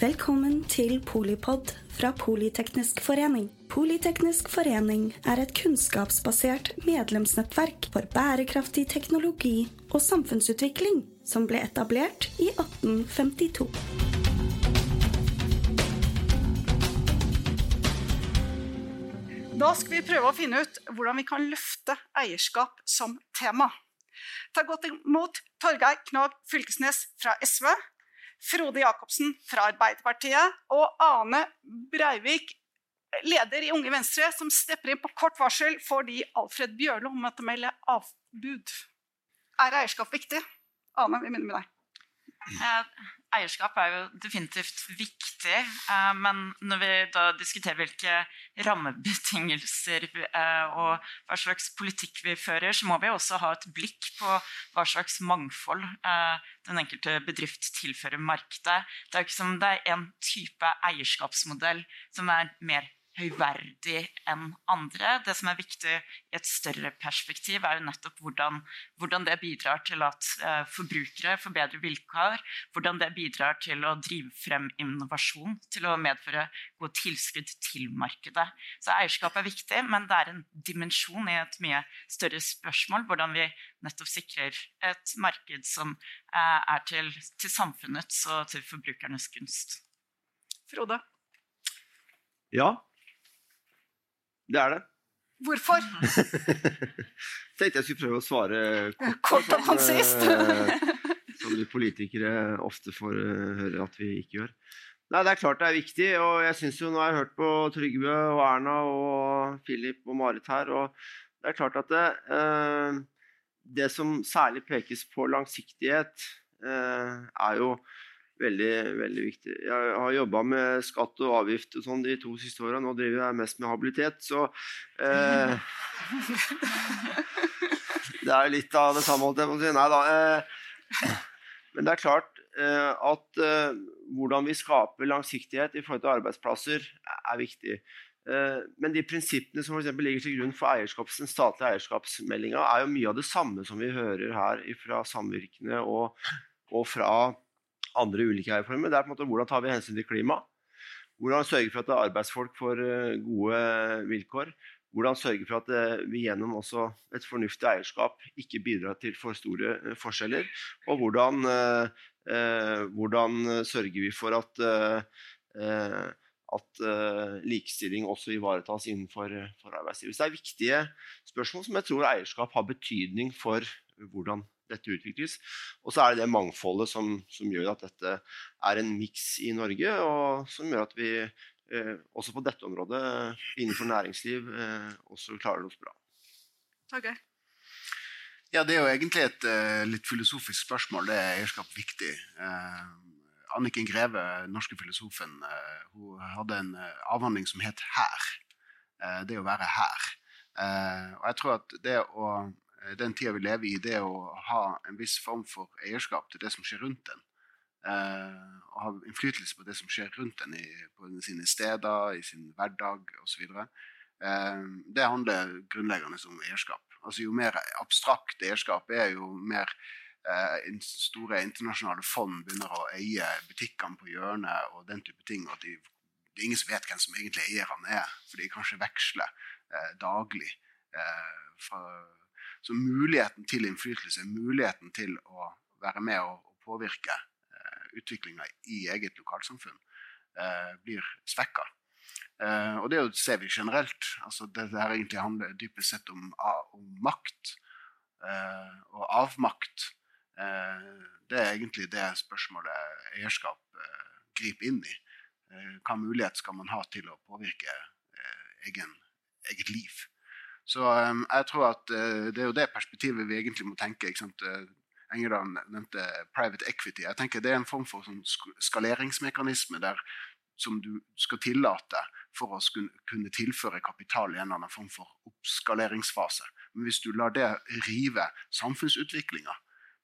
Velkommen til Polipod fra Politeknisk forening. Politeknisk forening er et kunnskapsbasert medlemsnettverk for bærekraftig teknologi og samfunnsutvikling som ble etablert i 1852. Da skal vi prøve å finne ut hvordan vi kan løfte eierskap som tema. Ta godt imot Torgeir Knag Fylkesnes fra SV, Frode Jacobsen fra Arbeiderpartiet og Ane Breivik, leder i Unge Venstre, som stepper inn på kort varsel fordi Alfred Bjørlo måtte melde avbud. Er eierskap viktig? Ane, vi begynner med deg. Eh, eierskap er jo definitivt viktig, eh, men når vi da diskuterer hvilke rammebetingelser eh, og hva slags politikk vi fører, så må vi også ha et blikk på hva slags mangfold den enkelte bedrift tilfører markedet. Det er jo ikke som det er en type eierskapsmodell som er mer høyverdig enn andre. Det som er viktig i et større perspektiv, er jo nettopp hvordan, hvordan det bidrar til at eh, forbrukere får bedre vilkår. Hvordan det bidrar til å drive frem innovasjon, til å medføre gode tilskudd til markedet. Så eierskap er viktig, men det er en dimensjon i et mye større spørsmål. Hvordan vi nettopp sikrer et marked som eh, er til, til samfunnets og til forbrukernes gunst. Frode? Ja, det er det. Hvorfor? Tenkte jeg skulle prøve å svare kort, kort og konsist. som vi politikere ofte får uh, høre at vi ikke gjør. Nei, Det er klart det er viktig, og jeg synes jo nå har jeg hørt på Trygve og Erna og Philip og Marit her, og det er klart at det, eh, det som særlig pekes på langsiktighet, eh, er jo veldig, veldig viktig. Jeg har jobba med skatt og avgift og sånn de to siste åra. Nå driver jeg mest med habilitet, så eh, Det er litt av det samme, holdt jeg på å si. Nei da. Eh, men det er klart eh, at eh, hvordan vi skaper langsiktighet i forhold til arbeidsplasser, er viktig. Eh, men de prinsippene som for ligger til grunn for eierskaps, den statlige eierskapsmeldinga, er jo mye av det samme som vi hører her fra samvirkene og, og fra andre ulike eierformer. Det er på en måte hvordan tar vi hensyn til klima? Hvordan sørge for at arbeidsfolk får eh, gode vilkår? Hvordan sørge for at eh, vi gjennom et fornuftig eierskap ikke bidrar til for store eh, forskjeller? Og hvordan, hvordan sørger vi for at, at likestilling også ivaretas innenfor arbeidslivet? Så det er viktige spørsmål som jeg tror eierskap har betydning for hvordan dette utvikles. Og så er det det mangfoldet som, som gjør at dette er en miks i Norge, og som gjør at vi eh, også på dette området innenfor næringsliv eh, også klarer oss bra. Okay. Ja, Det er jo egentlig et uh, litt filosofisk spørsmål. Det er eierskap viktig. Uh, Anniken Greve, norske filosofen, uh, hun hadde en avhandling som het 'Her'. det å være her. og jeg tror at det å Eh, den tida vi lever i, det å ha en viss form for eierskap til det som skjer rundt en. Uh, og ha innflytelse på det som skjer rundt en i, på sine steder, i sin hverdag osv. Uh, eh, det handler grunnleggende om eierskap. Altså Jo mer abstrakt eierskap er, jo mer uh, store internasjonale fond begynner å eie butikkene på hjørnet og den type ting. og de, Det er ingen som vet hvem som egentlig eierne er, for de kanskje veksler daglig fra så muligheten til innflytelse, muligheten til å være med og, påvirke eh, utviklinga i eget lokalsamfunn, eh, blir svekka. Eh, og det ser vi generelt. Altså, det, her egentlig handler dypest sett om, om makt eh, og avmakt. Det er egentlig det spørsmålet eierskap griper inn i. hva mulighet skal man ha til å påvirke egen, eget liv? Så um, jeg tror at uh, det er jo det perspektivet vi egentlig må tenke. ikke sant? Uh, Engerdal nevnte private equity. Jeg tenker Det er en form for sånn skaleringsmekanisme der, som du skal tillate for å kunne tilføre kapital i en eller annen form for oppskaleringsfase. Men hvis du lar det rive samfunnsutviklinga,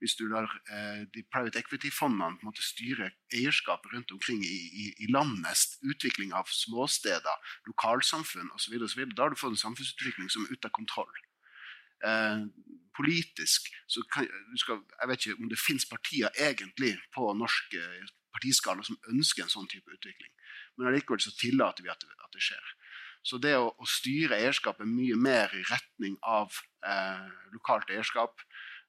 hvis du lar eh, de private equity-fondene styre eierskapet rundt omkring i, i, i, landet, utvikling av småsteder, lokalsamfunn osv., da har du fått en samfunnsutvikling som er ute av kontroll. Eh, politisk så kan, skal, Jeg vet ikke om det finnes partier egentlig på norsk, partiskala som ønsker en sånn type utvikling. Men allikevel så tillater vi at det, at det skjer. Så det å, å, styre eierskapet mye mer i retning av eh, lokalt eierskap,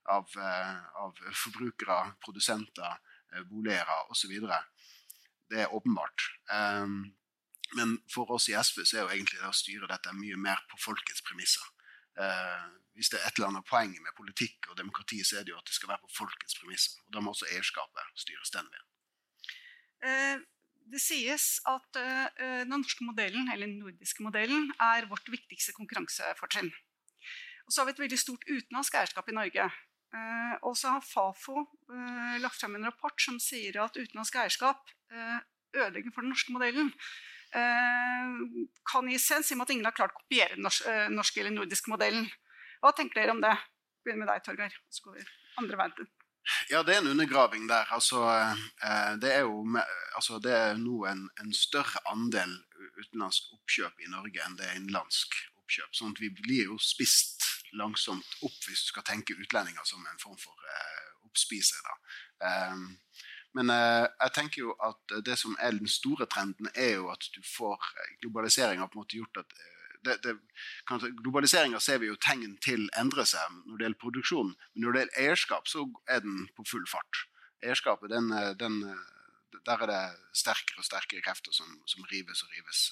av, eh, av forbrukere, produsenter, eh, boligeiere osv., det er åpenbart. Um, men for oss i SV så er jo egentlig det å styre dette mye mer på folkets premisser. Uh, hvis det er et eller annet poeng med politikk og demokrati, så er det jo at det skal være på folkets premisser. Og da må også eierskapet styres den veien. Det sies at den norske modellen, eller den nordiske modellen, er vårt viktigste konkurransefortrinn. Og så har vi et veldig stort utenlandsk eierskap i Norge. Uh, og så har Fafo uh, lagt frem en rapport som sier at utenlandsk eierskap uh, ødelegger for den norske modellen. kan gi sens i og med at ingen har klart å kopiere den norske eller nordiske modellen. Hva tenker dere om det? Begynner med deg, Torgeir. Så går vi andre veien. Ja, det er en undergraving der. Altså, det er jo altså, det er nå en, en, større andel utenlandsk oppkjøp i Norge enn det er innenlandsk oppkjøp. sånn at vi blir jo spist langsomt opp hvis du skal tenke utlendinger som en form for eh, oppspiser. Um, men eh, jeg tenker jo at det som er den store trenden, er jo at du får eh, Globaliseringa på en måte gjort at eh, det, Globaliseringa ser vi jo tegn til endre seg når det gjelder produksjon, men når det gjelder eierskap, så er den på full fart. Eierskapet, den, eh, den, der er det sterkere og sterkere krefter som, som rives og rives.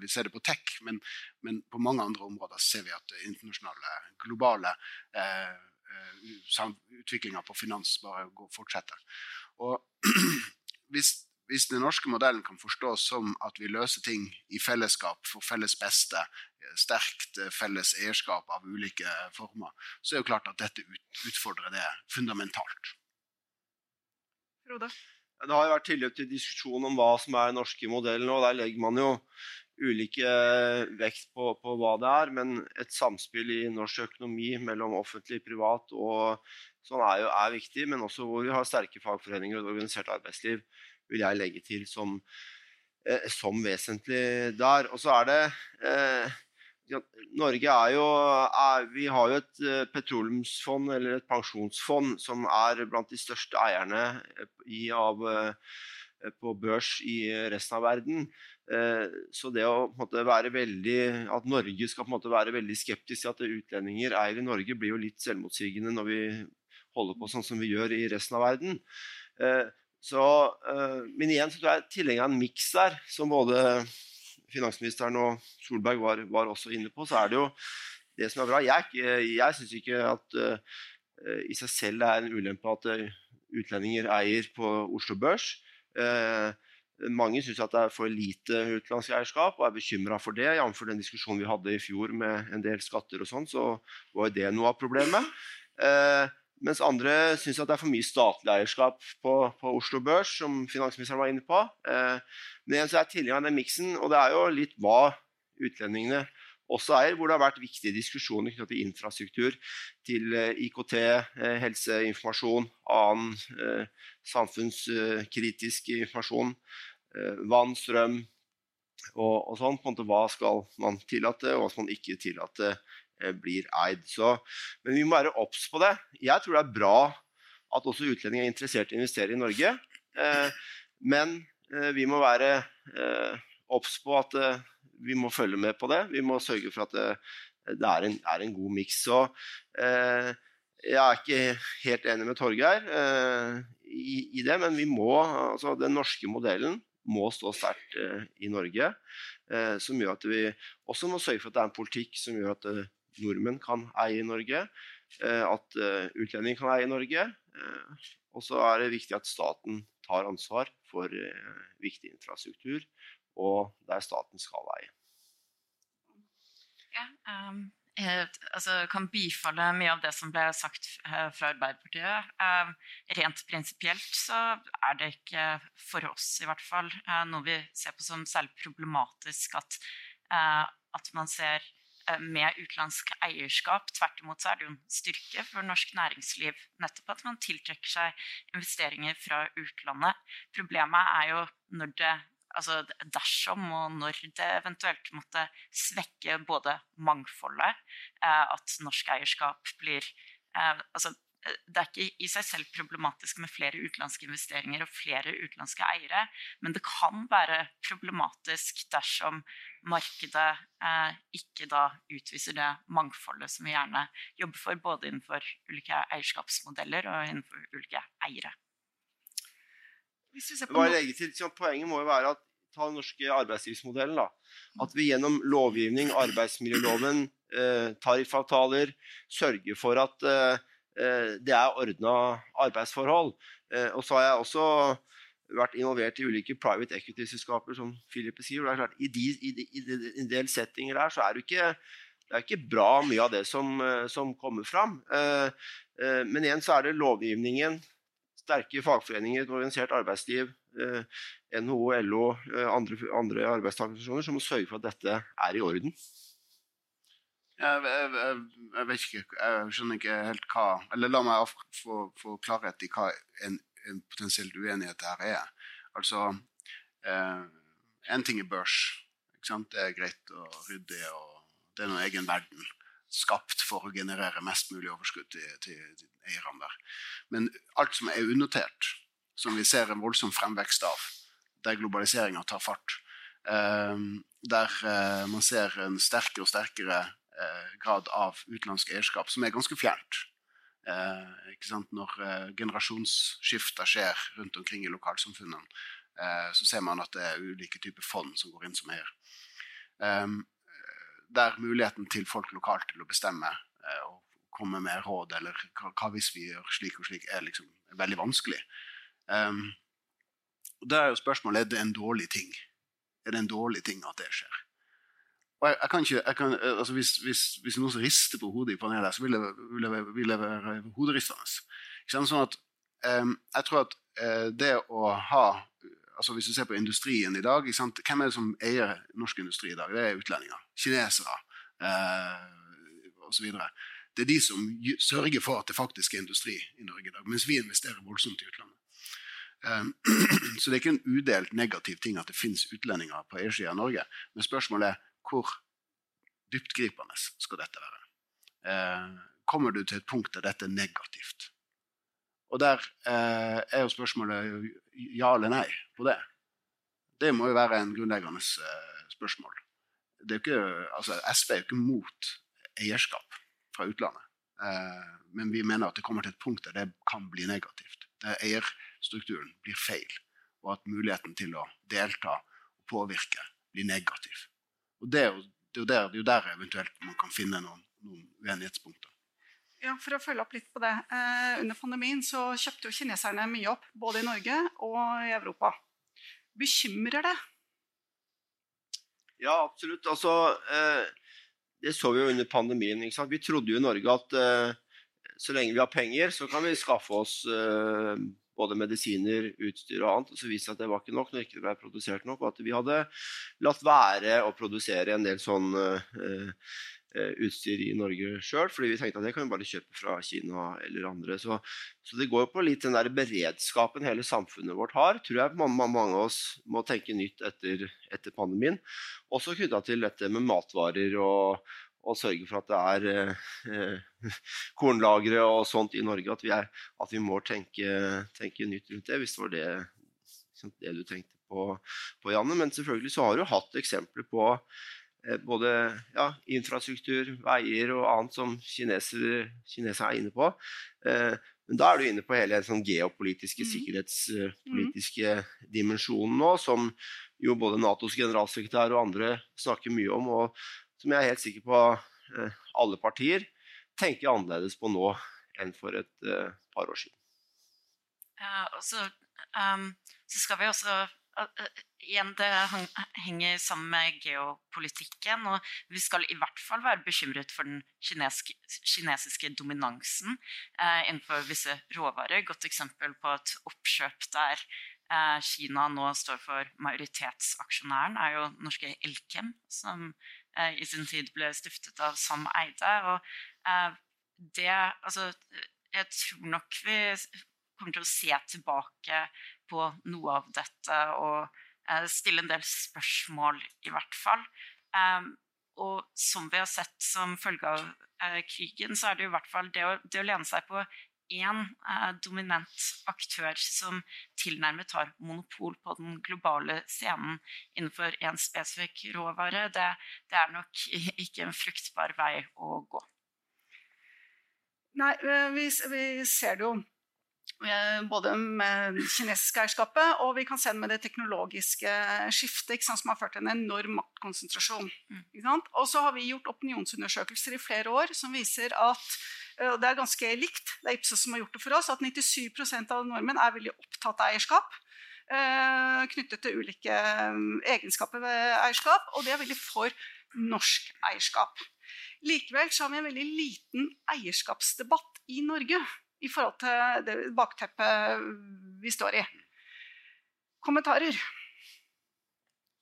Vi ser det på tech, men, men, på mange andre områder ser vi at internasjonale, globale eh, eh utviklinga på finans bare går, fortsetter. Og hvis, hvis, den norske modellen kan forstås som at vi løser ting i fellesskap for felles beste, sterkt eh, felles eierskap av ulike former, så er det jo klart at dette utfordrer det fundamentalt. Frode? Det har jo vært tilløp til diskusjon om hva som er den norske modellen. og Der legger man jo ulike vekt på, på, hva det er, men et samspill i norsk økonomi mellom offentlig privat og sånn er er viktig, men også hvor vi har sterke fagforeninger og organisert arbeidsliv, vil jeg legge til som, eh, som vesentlig der. Og så er det eh, Norge er jo er, Vi har jo et eh, petroleumsfond, eller et pensjonsfond, som er blant de største eierne i, av, eh, på børs i resten av verden. Eh, så det å være veldig, at Norge skal på en måte være veldig skeptisk til at utlendinger eier i Norge, blir jo litt selvmotsigende når vi holder på sånn som vi gjør i resten av verden. Eh, så, eh, men igjen så tror jeg tilhenger av en miks der, som både finansministeren og Solberg var, var, også inne på. Så er det jo det som er bra. Jeg, jeg syns ikke at i seg selv er en ulempe at utlendinger eier på Oslo Børs. Uh, mange syns at det er for lite utenlandsk eierskap og er bekymra for det. Jf. den diskusjonen vi hadde i fjor med en del skatter og sånn, så var det noe av problemet. Eh, mens andre syns at det er for mye statlig eierskap på, på Oslo Børs, som finansministeren var inne på. Eh, men igjen så er tilhenger av den miksen, og det er jo litt hva utlendingene også eier, hvor det har vært viktige diskusjoner knyttet til infrastruktur, til eh, IKT, eh, helseinformasjon, annen eh, samfunnskritisk informasjon, vann, strøm og, og sånn. En måte, hva skal man tillate, og hva skal man ikke tillate blir eid. Så, men vi må være obs på det. Jeg tror det er bra at også utlendinger er interessert i å investere i Norge. men vi må være obs på at vi må følge med på det. Vi må sørge for at det, det er, en, er, en, god miks. Så eh, jeg er ikke helt enig med Torgeir eh, i, i, det, men vi må, altså, den norske modellen må stå sterkt eh, i Norge. Eh, som gjør at vi også må sørge for at det er en politikk som gjør at eh, nordmenn kan eie i Norge. At utlendinger kan eie i Norge. og så er det viktig at staten tar ansvar for viktig infrastruktur og der staten skal eie. Ja, um, altså, kan bifalle mye av det som ble sagt uh, fra Arbeiderpartiet. Uh, rent prinsipielt så er det ikke for oss i hvert fall uh, noe vi ser på som særlig problematisk at, at man ser med utenlandsk eierskap. Tvert imot så er det jo en styrke for norsk næringsliv nettopp at man tiltrekker seg investeringer fra utlandet. Problemet er jo når det altså dersom og når det eventuelt måtte svekke både mangfoldet, eh, at norsk eierskap blir eh, altså det er ikke i seg selv problematisk med flere utenlandske investeringer og flere utenlandske eiere, men det kan være problematisk dersom markedet eh, ikke da utviser det mangfoldet som vi gjerne jobber for, både innenfor ulike eierskapsmodeller og innenfor ulike eiere. Til, poenget må jo være at ta den norske arbeidslivsmodellen. da, At vi gjennom lovgivning, arbeidsmiljøloven, eh, tariffavtaler sørger for at eh, Eh, det er ordna arbeidsforhold. Og så har jeg også vært involvert i ulike private equity-selskaper, som Philip sier. det er klart, I, de, i, de, i en del settinger der så er det ikke det er ikke bra mye av det som, som kommer fram. Men igjen så er det lovgivningen, sterke fagforeninger, et organisert arbeidsliv, NHO, LO, andre, andre arbeidstakerorganisasjoner som må sørge for at dette er i orden. Jeg, jeg, jeg, vet ikke Jeg skjønner ikke helt hva Eller la meg få, få klarhet i hva en, en potensielt uenighet her er. Altså eh, En ting er børs. Det er greit og ryddig, og det er noen egen verden skapt for å generere mest mulig overskudd til, til, til eierne der. Men alt som er unotert, som vi ser en voldsom fremvekst av, der globaliseringa tar fart, eh, der eh, man ser en sterkere og sterkere Eh, grad av utenlandsk eierskap som er ganske fjernt. Eh, Når eh, generasjonsskifter skjer rundt omkring i lokalsamfunnene, eh, så ser man at det er ulike typer fond som går inn som eier. Ehm, der muligheten til folk lokalt til å bestemme eh, og komme med råd, eller hva, hvis vi gjør slik og slik, er liksom veldig vanskelig. Um, og Da er jo spørsmålet er det en dårlig ting. Er det en dårlig ting at det skjer? Og jeg, jeg kan ikke, jeg kan, eh, altså hvis, hvis, hvis noen rister på hodet i panelet, så vil det, vil det, vil det være hoderistende. Sånn um, jeg tror at uh, det å ha altså Hvis du ser på industrien i dag, hvem er det som eier norsk industri i dag? Det er utlendinger. Kinesere eh, osv. Det er de som sørger for at det faktisk er industri i Norge i dag, mens vi investerer voldsomt i utlandet. Eh, så det er ikke en udelt negativ ting at det finnes utlendinger på eiersida av Norge. Men spørsmålet er hvor dyptgripende skal dette være? Eh, kommer du til et punkt der dette er negativt? Og der eh, er jo spørsmålet ja eller nei på det. Det må jo være en grunnleggende eh, spørsmål. Ikke, altså, SV er jo ikke mot eierskap fra utlandet. Eh, men vi mener at det kommer til et punkt der det kan bli negativt. Der eierstrukturen blir feil, og at muligheten til å delta og påvirke blir negativ. Og det er, jo, det, er jo der, det er jo der eventuelt man kan finne noen, noen uenighetspunkter. Ja, For å følge opp litt på det. Eh, under pandemien så kjøpte jo kineserne mye opp, både i Norge og i Europa. Bekymrer det? Ja, absolutt. Altså, eh, det så vi jo under pandemien. Vi trodde jo i Norge at eh, så lenge vi har penger, så kan vi skaffe oss eh, både medisiner, utstyr og annet. Og så viste det at det var ikke nok når det ikke ble produsert nok, og at vi hadde latt være å produsere en del sånn uh, utstyr i Norge sjøl, fordi vi tenkte at det kan vi bare kjøpe fra Kina eller andre. Så, så det går på litt den der beredskapen hele samfunnet vårt har, tror jeg mange, mange av oss må tenke nytt etter, etter pandemien. Også knytta til dette med matvarer og, og sørge for at det er eh, kornlagre og sånt i Norge. At vi, er, at vi må tenke, tenke, nytt rundt det, hvis det var det, det du tenkte på, på, Janne. Men selvfølgelig så har du hatt eksempler på eh, både ja, infrastruktur, veier og annet som kinesere, kineser er inne på. Eh, men da er du inne på hele den sånn geopolitiske, mm. sikkerhetspolitiske mm. dimensjonen nå, som jo både Natos generalsekretær og andre snakker mye om. og som jeg er helt sikker på eh, alle partier tenker annerledes på nå enn for et par år siden. Ja, og så, um, så skal vi også igjen, Det henger sammen med geopolitikken. og Vi skal i hvert fall være bekymret for den kineske, kinesiske dominansen eh, innenfor visse råvarer. Godt eksempel på et oppkjøp der Kina nå står for majoritetsaksjonæren, er jo norske Elkem, som Eh, i sin tid ble stiftet av Sam Eide. Og eh, det Altså, jeg tror nok vi kommer til å se tilbake på noe av dette og eh, stille en del spørsmål, i hvert fall. Og som vi har sett som følge av krigen, så er det i hvert fall det å, det å lene seg på én eh, dominant aktør som tilnærmet har monopol på den globale scenen innenfor én spesifikk råvare, det, det, er nok ikke en fruktbar vei å gå. Nei, eh, vi, vi ser det jo Eh, både med det kinesiske eierskapet og vi kan se det med det teknologiske skiftet sant, som har ført til en enorm maktkonsentrasjon. Mm. Og så har vi gjort opinionsundersøkelser i flere år som viser at eh, og det er ganske likt, det er Ipsos som har gjort det for oss, at 97% av nordmenn er veldig opptatt av eierskap. Eh, knyttet til ulike egenskaper ved eierskap, og det er veldig for norsk eierskap. Likevel så har vi en veldig liten eierskapsdebatt i Norge i forhold til det bakteppet vi står i. Kommentarer?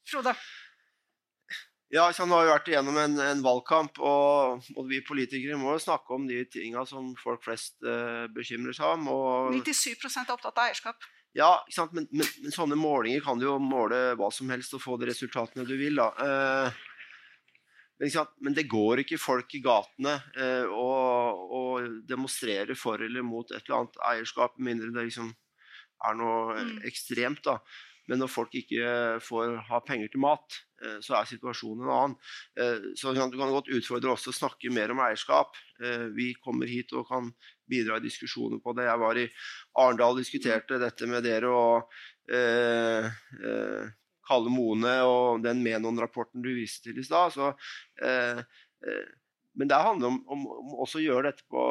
Frode? Ja, Han har vi vært igjennom en, en valgkamp, og, og, vi politikere må jo snakke om de tinga som folk flest uh, bekymrer seg om. Og, 97 er opptatt av eierskap. Ja, men, men, men, sånne målinger kan du jo måle hva som helst og få de resultatene du vil. da. Uh, men det går ikke folk i gatene eh, og, og, demonstrerer for eller mot et eller annet eierskap, mindre det liksom er noe mm. ekstremt. da. Men når folk ikke får ha penger til mat, eh, så er situasjonen en annen. Eh, så Du kan godt utfordre oss til å snakke mer om eierskap. Eh, vi kommer hit og kan bidra i diskusjoner på det. Jeg var i Arendal og diskuterte dette med dere. og eh, eh, Kalle Mone og den Menon-rapporten du viste til i stad. Eh, eh, men det handler om, om, om også å gjøre dette på,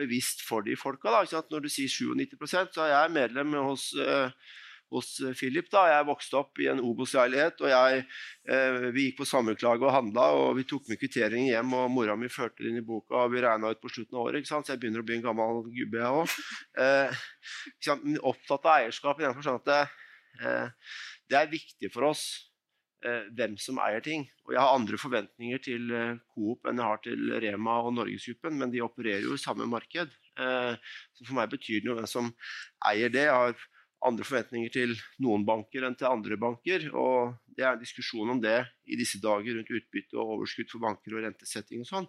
bevisst for de folka. Da, Når du sier 97% så er jeg medlem hos, eh, hos Philip. da, Jeg vokste opp i en Obos-leilighet, og jeg, eh, vi gikk på sammenklage og handla. og Vi tok med kvitteringer hjem, og mora mi førte det inn i boka. og Vi regna ut på slutten av året, ikke sant? så jeg begynner å bli en gammel gubbe, jeg òg. Eh, opptatt av eierskap i den forstand at eh, det er viktig for oss eh, hvem som eier ting. Og jeg har andre forventninger til eh, Coop enn jeg har til Rema og Norgesgruppen, men de opererer jo i samme marked. Eh, så for meg betyr det noe hvem som eier det. Jeg har andre forventninger til noen banker enn til andre banker. Og det er en diskusjon om det i disse dager rundt utbytte og overskudd for banker og rentesetting og sånn.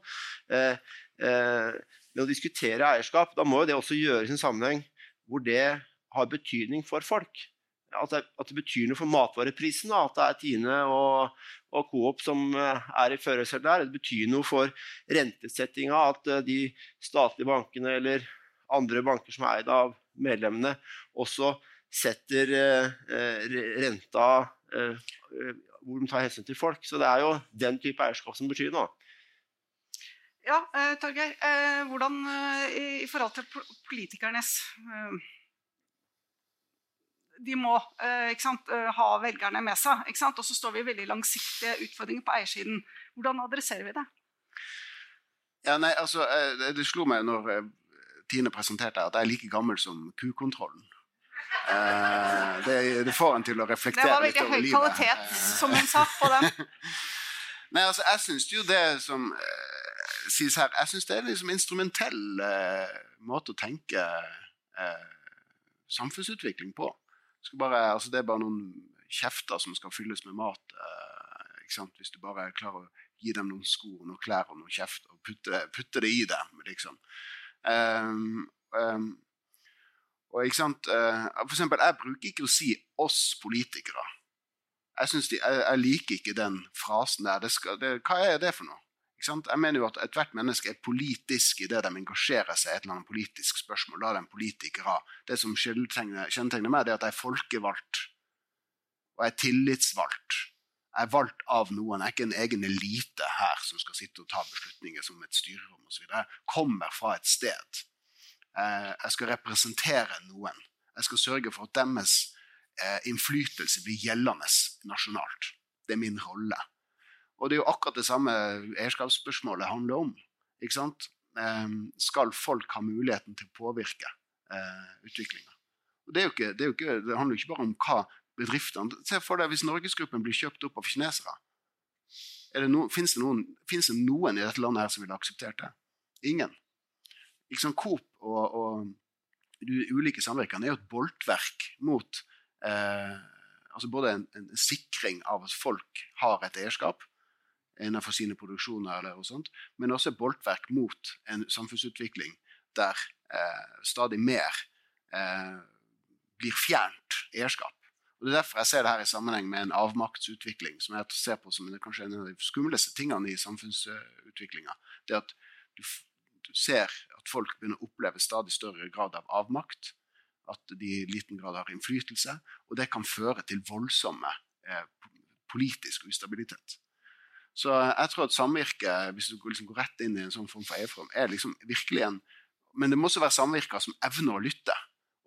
Men å diskutere eierskap, da må jo det også gjøres i en sammenheng hvor det har betydning for folk at det, at det, betyr noe for matvareprisen. Da, at det er Tine og, og Coop som eh, er i førersetet der. Det betyr noe for rentesettinga at eh, de statlige bankene eller andre banker som er eid av medlemmene, også setter eh, renta eh, hvor de tar hensyn til folk. Så det er jo den type eierskap som betyr noe. Ja, eh, Torgeir. Eh, hvordan i, i, forhold til politikernes de må eh, sant, eh, ha velgerne med seg. Og så står vi i veldig langsiktige utfordringer på eiersiden. Hvordan adresserer vi det? Ja, nei, altså, eh, Det slo meg når Tine presenterte at jeg er like gammel som kukontrollen. Det, det, får en til å reflektere litt over livet. Det var veldig høy kvalitet, som hun sa, på den. Nei, altså, jeg syns jo det som sies her Jeg syns det er liksom instrumentell måte å tenke samfunnsutvikling på bare, altså det er bare noen kjefter som skal fylles med mat. Eh, Hvis du bare klarer å gi dem noen sko, noen klær og noen kjefter og putte, putte, det i dem. liksom. Um, um, og ikke sant, For eksempel, jeg bruker ikke å si 'oss politikere'. Jeg, de, jeg, jeg liker ikke den frasen der. Det skal, det, hva er det for noe? Jeg mener jo at ethvert menneske er politisk i det de engasjerer seg i et eller annet politisk spørsmål. Da er de politikere. Det som kjennetegner meg, er at jeg er folkevalgt. Og jeg er tillitsvalgt. Jeg er valgt av noen. Jeg er ikke en egen elite her som skal sitte og ta beslutninger som et styrerom osv. Jeg kommer fra et sted. Eh, jeg skal representere noen. Jeg skal sørge for at deres eh, innflytelse blir gjeldende nasjonalt. Det er min rolle. Og det er jo akkurat det samme eierskapsspørsmålet handler om. Ikke sant? Um, skal folk ha muligheten til å påvirke eh, utviklinga? Det, det, det, handler jo ikke bare om hva bedriftene Se for deg hvis Norgesgruppen blir kjøpt opp av kinesere. No, Fins det, det, noen i dette landet her som ville akseptert det? Ingen. Ikke sånn Coop og, og de ulike samvirkene er jo et boltverk mot eh, altså både en, en, sikring av at folk har et eierskap, innenfor sine produksjoner, eller og sånt, men også boltverk mot en samfunnsutvikling der eh, stadig mer eh, blir fjernt eierskap. Og Det er derfor jeg ser det her i sammenheng med en avmaktsutvikling, som jeg ser på som kanskje en av de skumleste tingene i samfunnsutviklinga. Det at du, du, ser at folk begynner å oppleve stadig større grad av avmakt. At de i liten grad har innflytelse. Og det kan føre til voldsomme eh, politisk ustabilitet. Så jeg tror at samvirke, hvis du liksom går rett inn i en sånn form for eierform, er liksom virkelig en Men det må også være samvirker som evner å lytte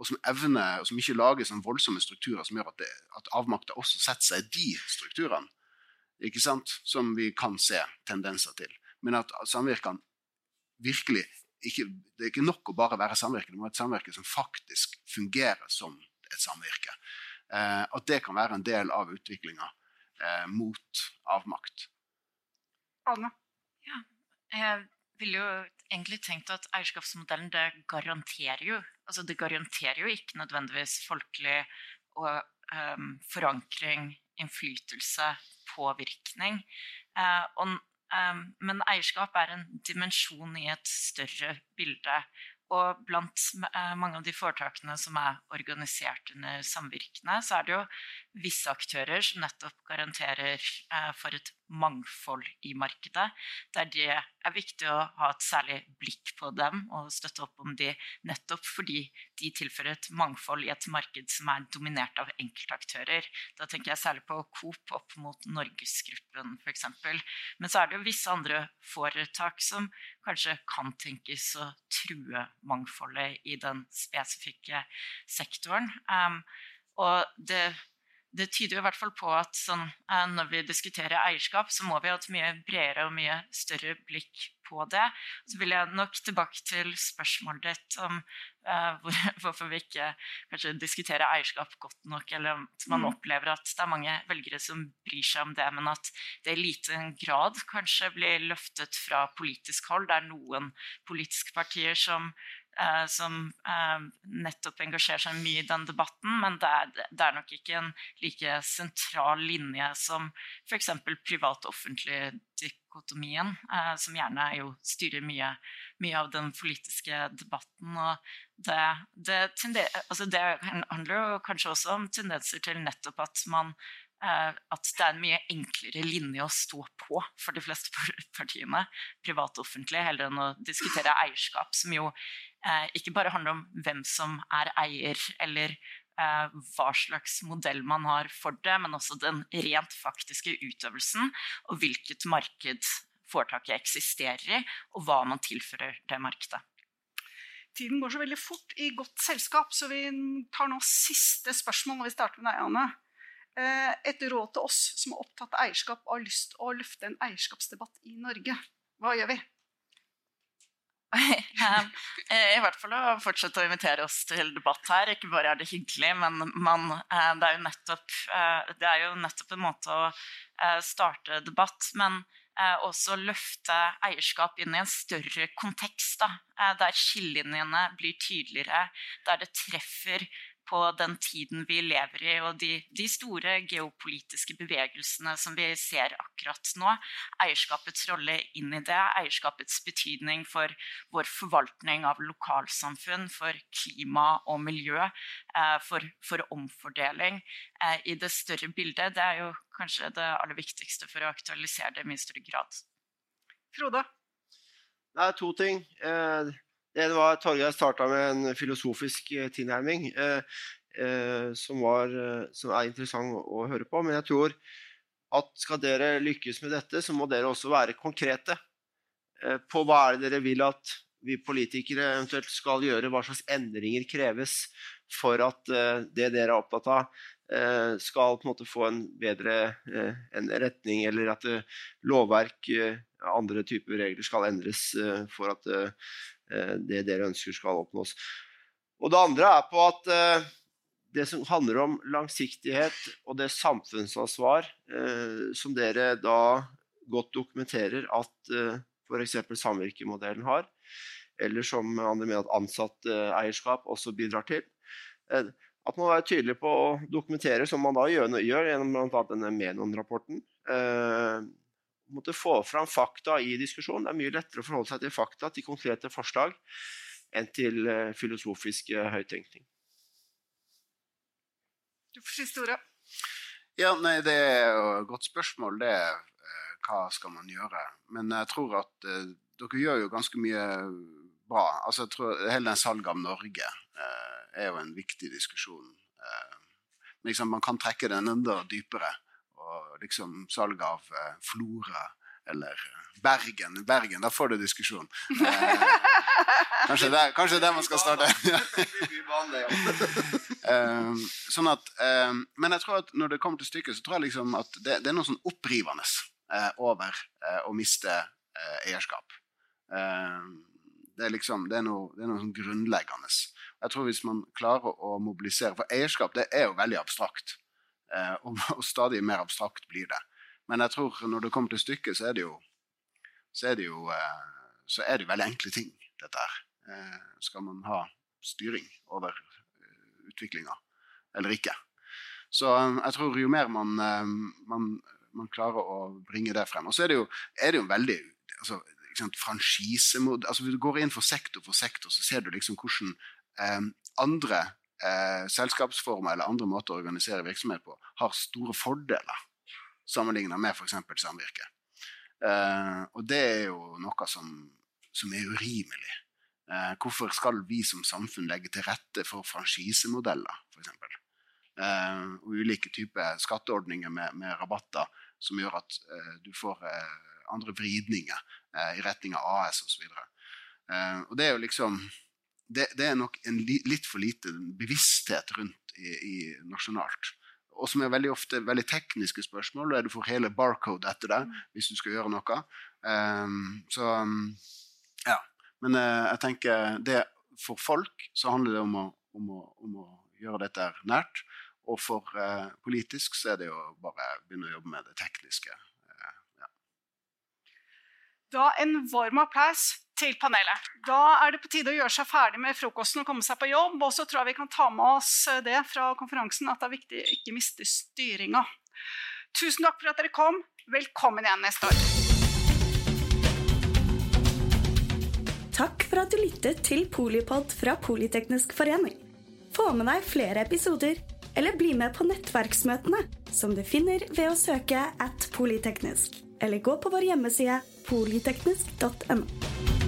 og som evner, og som ikke lager sånn voldsomme strukturer som gjør at, det, at avmakta også setter seg i de strukturene. Ikke sant? Som vi kan se tendenser til. Men at samvirkene virkelig ikke, Det er ikke nok å bare være samvirke, det må være et samvirke som faktisk fungerer som et samvirke. Eh, at det kan være en del av utviklinga eh, mot avmakt. Anne? Ja, jeg ville jo egentlig tenkt at eierskapsmodellen det garanterer jo altså Det garanterer jo ikke nødvendigvis folkelig og, um, forankring, innflytelse, påvirkning. Uh, og, um, men eierskap er en dimensjon i et større bilde. Og blant uh, mange av de foretakene som er organisert under samvirkene, så er det jo visse aktører som nettopp garanterer uh, for et mangfold i markedet. Der det er viktig å ha et særlig blikk på dem og støtte opp om de nettopp fordi de tilfører et mangfold i et marked som er dominert av enkeltaktører. Da tenker jeg særlig på Coop opp mot Norgesgruppen f.eks. Men så er det jo visse andre foretak som kanskje kan tenkes å true mangfoldet i den spesifikke sektoren. Um, og det det tyder i hvert fall på at sånn, eh, når vi diskuterer eierskap, så må vi ha et mye bredere og mye større blikk på det. Så vil jeg nok tilbake til spørsmålet ditt om uh, hvor, hvorfor vi ikke kanskje diskuterer eierskap godt nok, eller at man mm. opplever at det er mange velgere som bryr seg om det, men at det i liten grad kanskje blir løftet fra politisk hold. Det er noen politiske partier som eh, som eh, nettopp engasjerer seg mye i den debatten, men det er, det er nok ikke en like sentral linje som f.eks. privat-offentlig dikotomien, eh, som gjerne jo styrer mye, mye, av den politiske debatten. Og det, det, altså det handler jo kanskje også om tendenser til nettopp at man eh, at det er en mye enklere linje å stå på for de fleste partiene, privat og offentlig, heller enn å diskutere eierskap, som jo ikke bare handler om hvem som er eier, eller eh, hva slags modell man har for det, men også den rent faktiske utøvelsen, og hvilket marked foretaket eksisterer i, og hva man tilfører det markedet. Tiden går så veldig fort i godt selskap, så vi tar nå siste spørsmål. når vi starter med deg, Anne. Eh, et råd til oss som er opptatt av eierskap og har lyst til å løfte en eierskapsdebatt i Norge. Hva gjør vi? Eh, I hvert fall å fortsette å invitere oss til debatt her. Ikke bare er det hyggelig, men man, eh, det, er nettopp, eh, det, er jo nettopp, en måte å starte debatt. Men også løfte eierskap inn i en større kontekst. Da, der skillelinjene blir tydeligere, der det treffer på den tiden vi lever i, og de, de, store geopolitiske bevegelsene som vi ser akkurat nå. Eierskapets rolle inn i det, eierskapets betydning for vår forvaltning av lokalsamfunn, for klima og miljø, eh, for, for, omfordeling eh, i det større bildet. Det er jo kanskje det aller viktigste for å aktualisere det i mye større grad. Frode? Det er to ting. Eh, det var Torgeir starta med en filosofisk eh, tilnærming eh, eh, som, var, eh, som, er interessant å, høre på. Men jeg tror at skal dere lykkes med dette, så må dere også være konkrete eh, på hva er det dere vil at vi politikere eventuelt skal gjøre, hva slags endringer kreves for at eh, det dere er opptatt av, skal på en måte få en bedre en retning, eller at lovverk, andre typer regler skal endres for at Eh, det dere ønsker skal oppnås. Og det andre er på at eh, det som handler om langsiktighet og det samfunnsansvar eh, som dere da godt dokumenterer at eh, f.eks. samvirkemodellen har, eller som andre mener at ansatteierskap også bidrar til. At man er tydelig på å dokumentere, som man da gjør, gjør gjennom bl.a. denne Menon-rapporten. Eh, måtte få fram fakta i diskusjonen. Det er mye lettere å forholde seg til fakta, til konkrete forslag, enn til eh, filosofisk eh, høyttenkning. Du får siste ordet. Ja, nei, det er jo et godt spørsmål, det. eh, Hva skal man gjøre? Men jeg tror at eh, dere gjør jo ganske mye bra. Altså, jeg tror Hele den salget av Norge eh, er jo en viktig diskusjon. Eh, men liksom, man kan trekke den enda dypere. Og liksom salg av eh, Flora eller eh, Bergen. Bergen, da får du diskusjon. Eh, kanskje, det, kanskje det man skal starte. Eh, sånn at, eh, men jeg tror at når det kommer til stykket, så tror jeg liksom at det, det er noe sånn opprivende over å miste eierskap. Det er liksom, det er noe, det er noe sånn grunnleggende. Jeg tror hvis man klarer å mobilisere, for eierskap det er jo veldig abstrakt, eh, og, og stadig mer abstrakt blir det. Men jeg tror når det kommer til stykket, så er det jo, så er det jo, eh, så er det veldig enkle ting, dette her. Eh, skal man ha styring over utviklinga eller ikke. Så um, jeg tror jo mer man, um, man, man, klarer å bringe det frem Og så er det jo, er det jo veldig altså, franchisemod altså, du går inn for sektor for sektor, så ser du liksom hvordan andre eh, selskapsformer eller andre måter å organisere virksomhet på har store fordeler sammenlignet med f.eks. samvirke. Eh, og det er jo noe som, som er urimelig. Eh, hvorfor skal vi som samfunn legge til rette for franchisemodeller, f.eks.? Eh, og ulike typer skatteordninger med, med, rabatter som gjør at eh, du får eh, andre vridninger i retning av AS osv. Eh, og det er jo liksom det, det er nok en li, litt for lite bevissthet rundt i, i nasjonalt. Og som er veldig ofte veldig tekniske spørsmål, og du får hele barcode etter deg hvis du skal gjøre noe. Um, så ja. Men uh, jeg tenker det, for folk så handler det om å, om å, om å gjøre dette nært. Og for uh, politisk så er det jo bare å begynne å jobbe med det tekniske. Da en varm applaus til panelet. Da er det på tide å gjøre seg ferdig med frokosten og komme seg på jobb. Og så tror jeg vi kan ta med oss det fra konferansen at det er viktig å ikke miste styringa. Tusen takk for at dere kom. Velkommen igjen neste år. Takk for at du lyttet til Polipod fra Politeknisk forening. Få med deg flere episoder, eller bli med på nettverksmøtene, som du finner ved å søke at polyteknisk, eller gå på vår hjemmeside polyteknisk.no.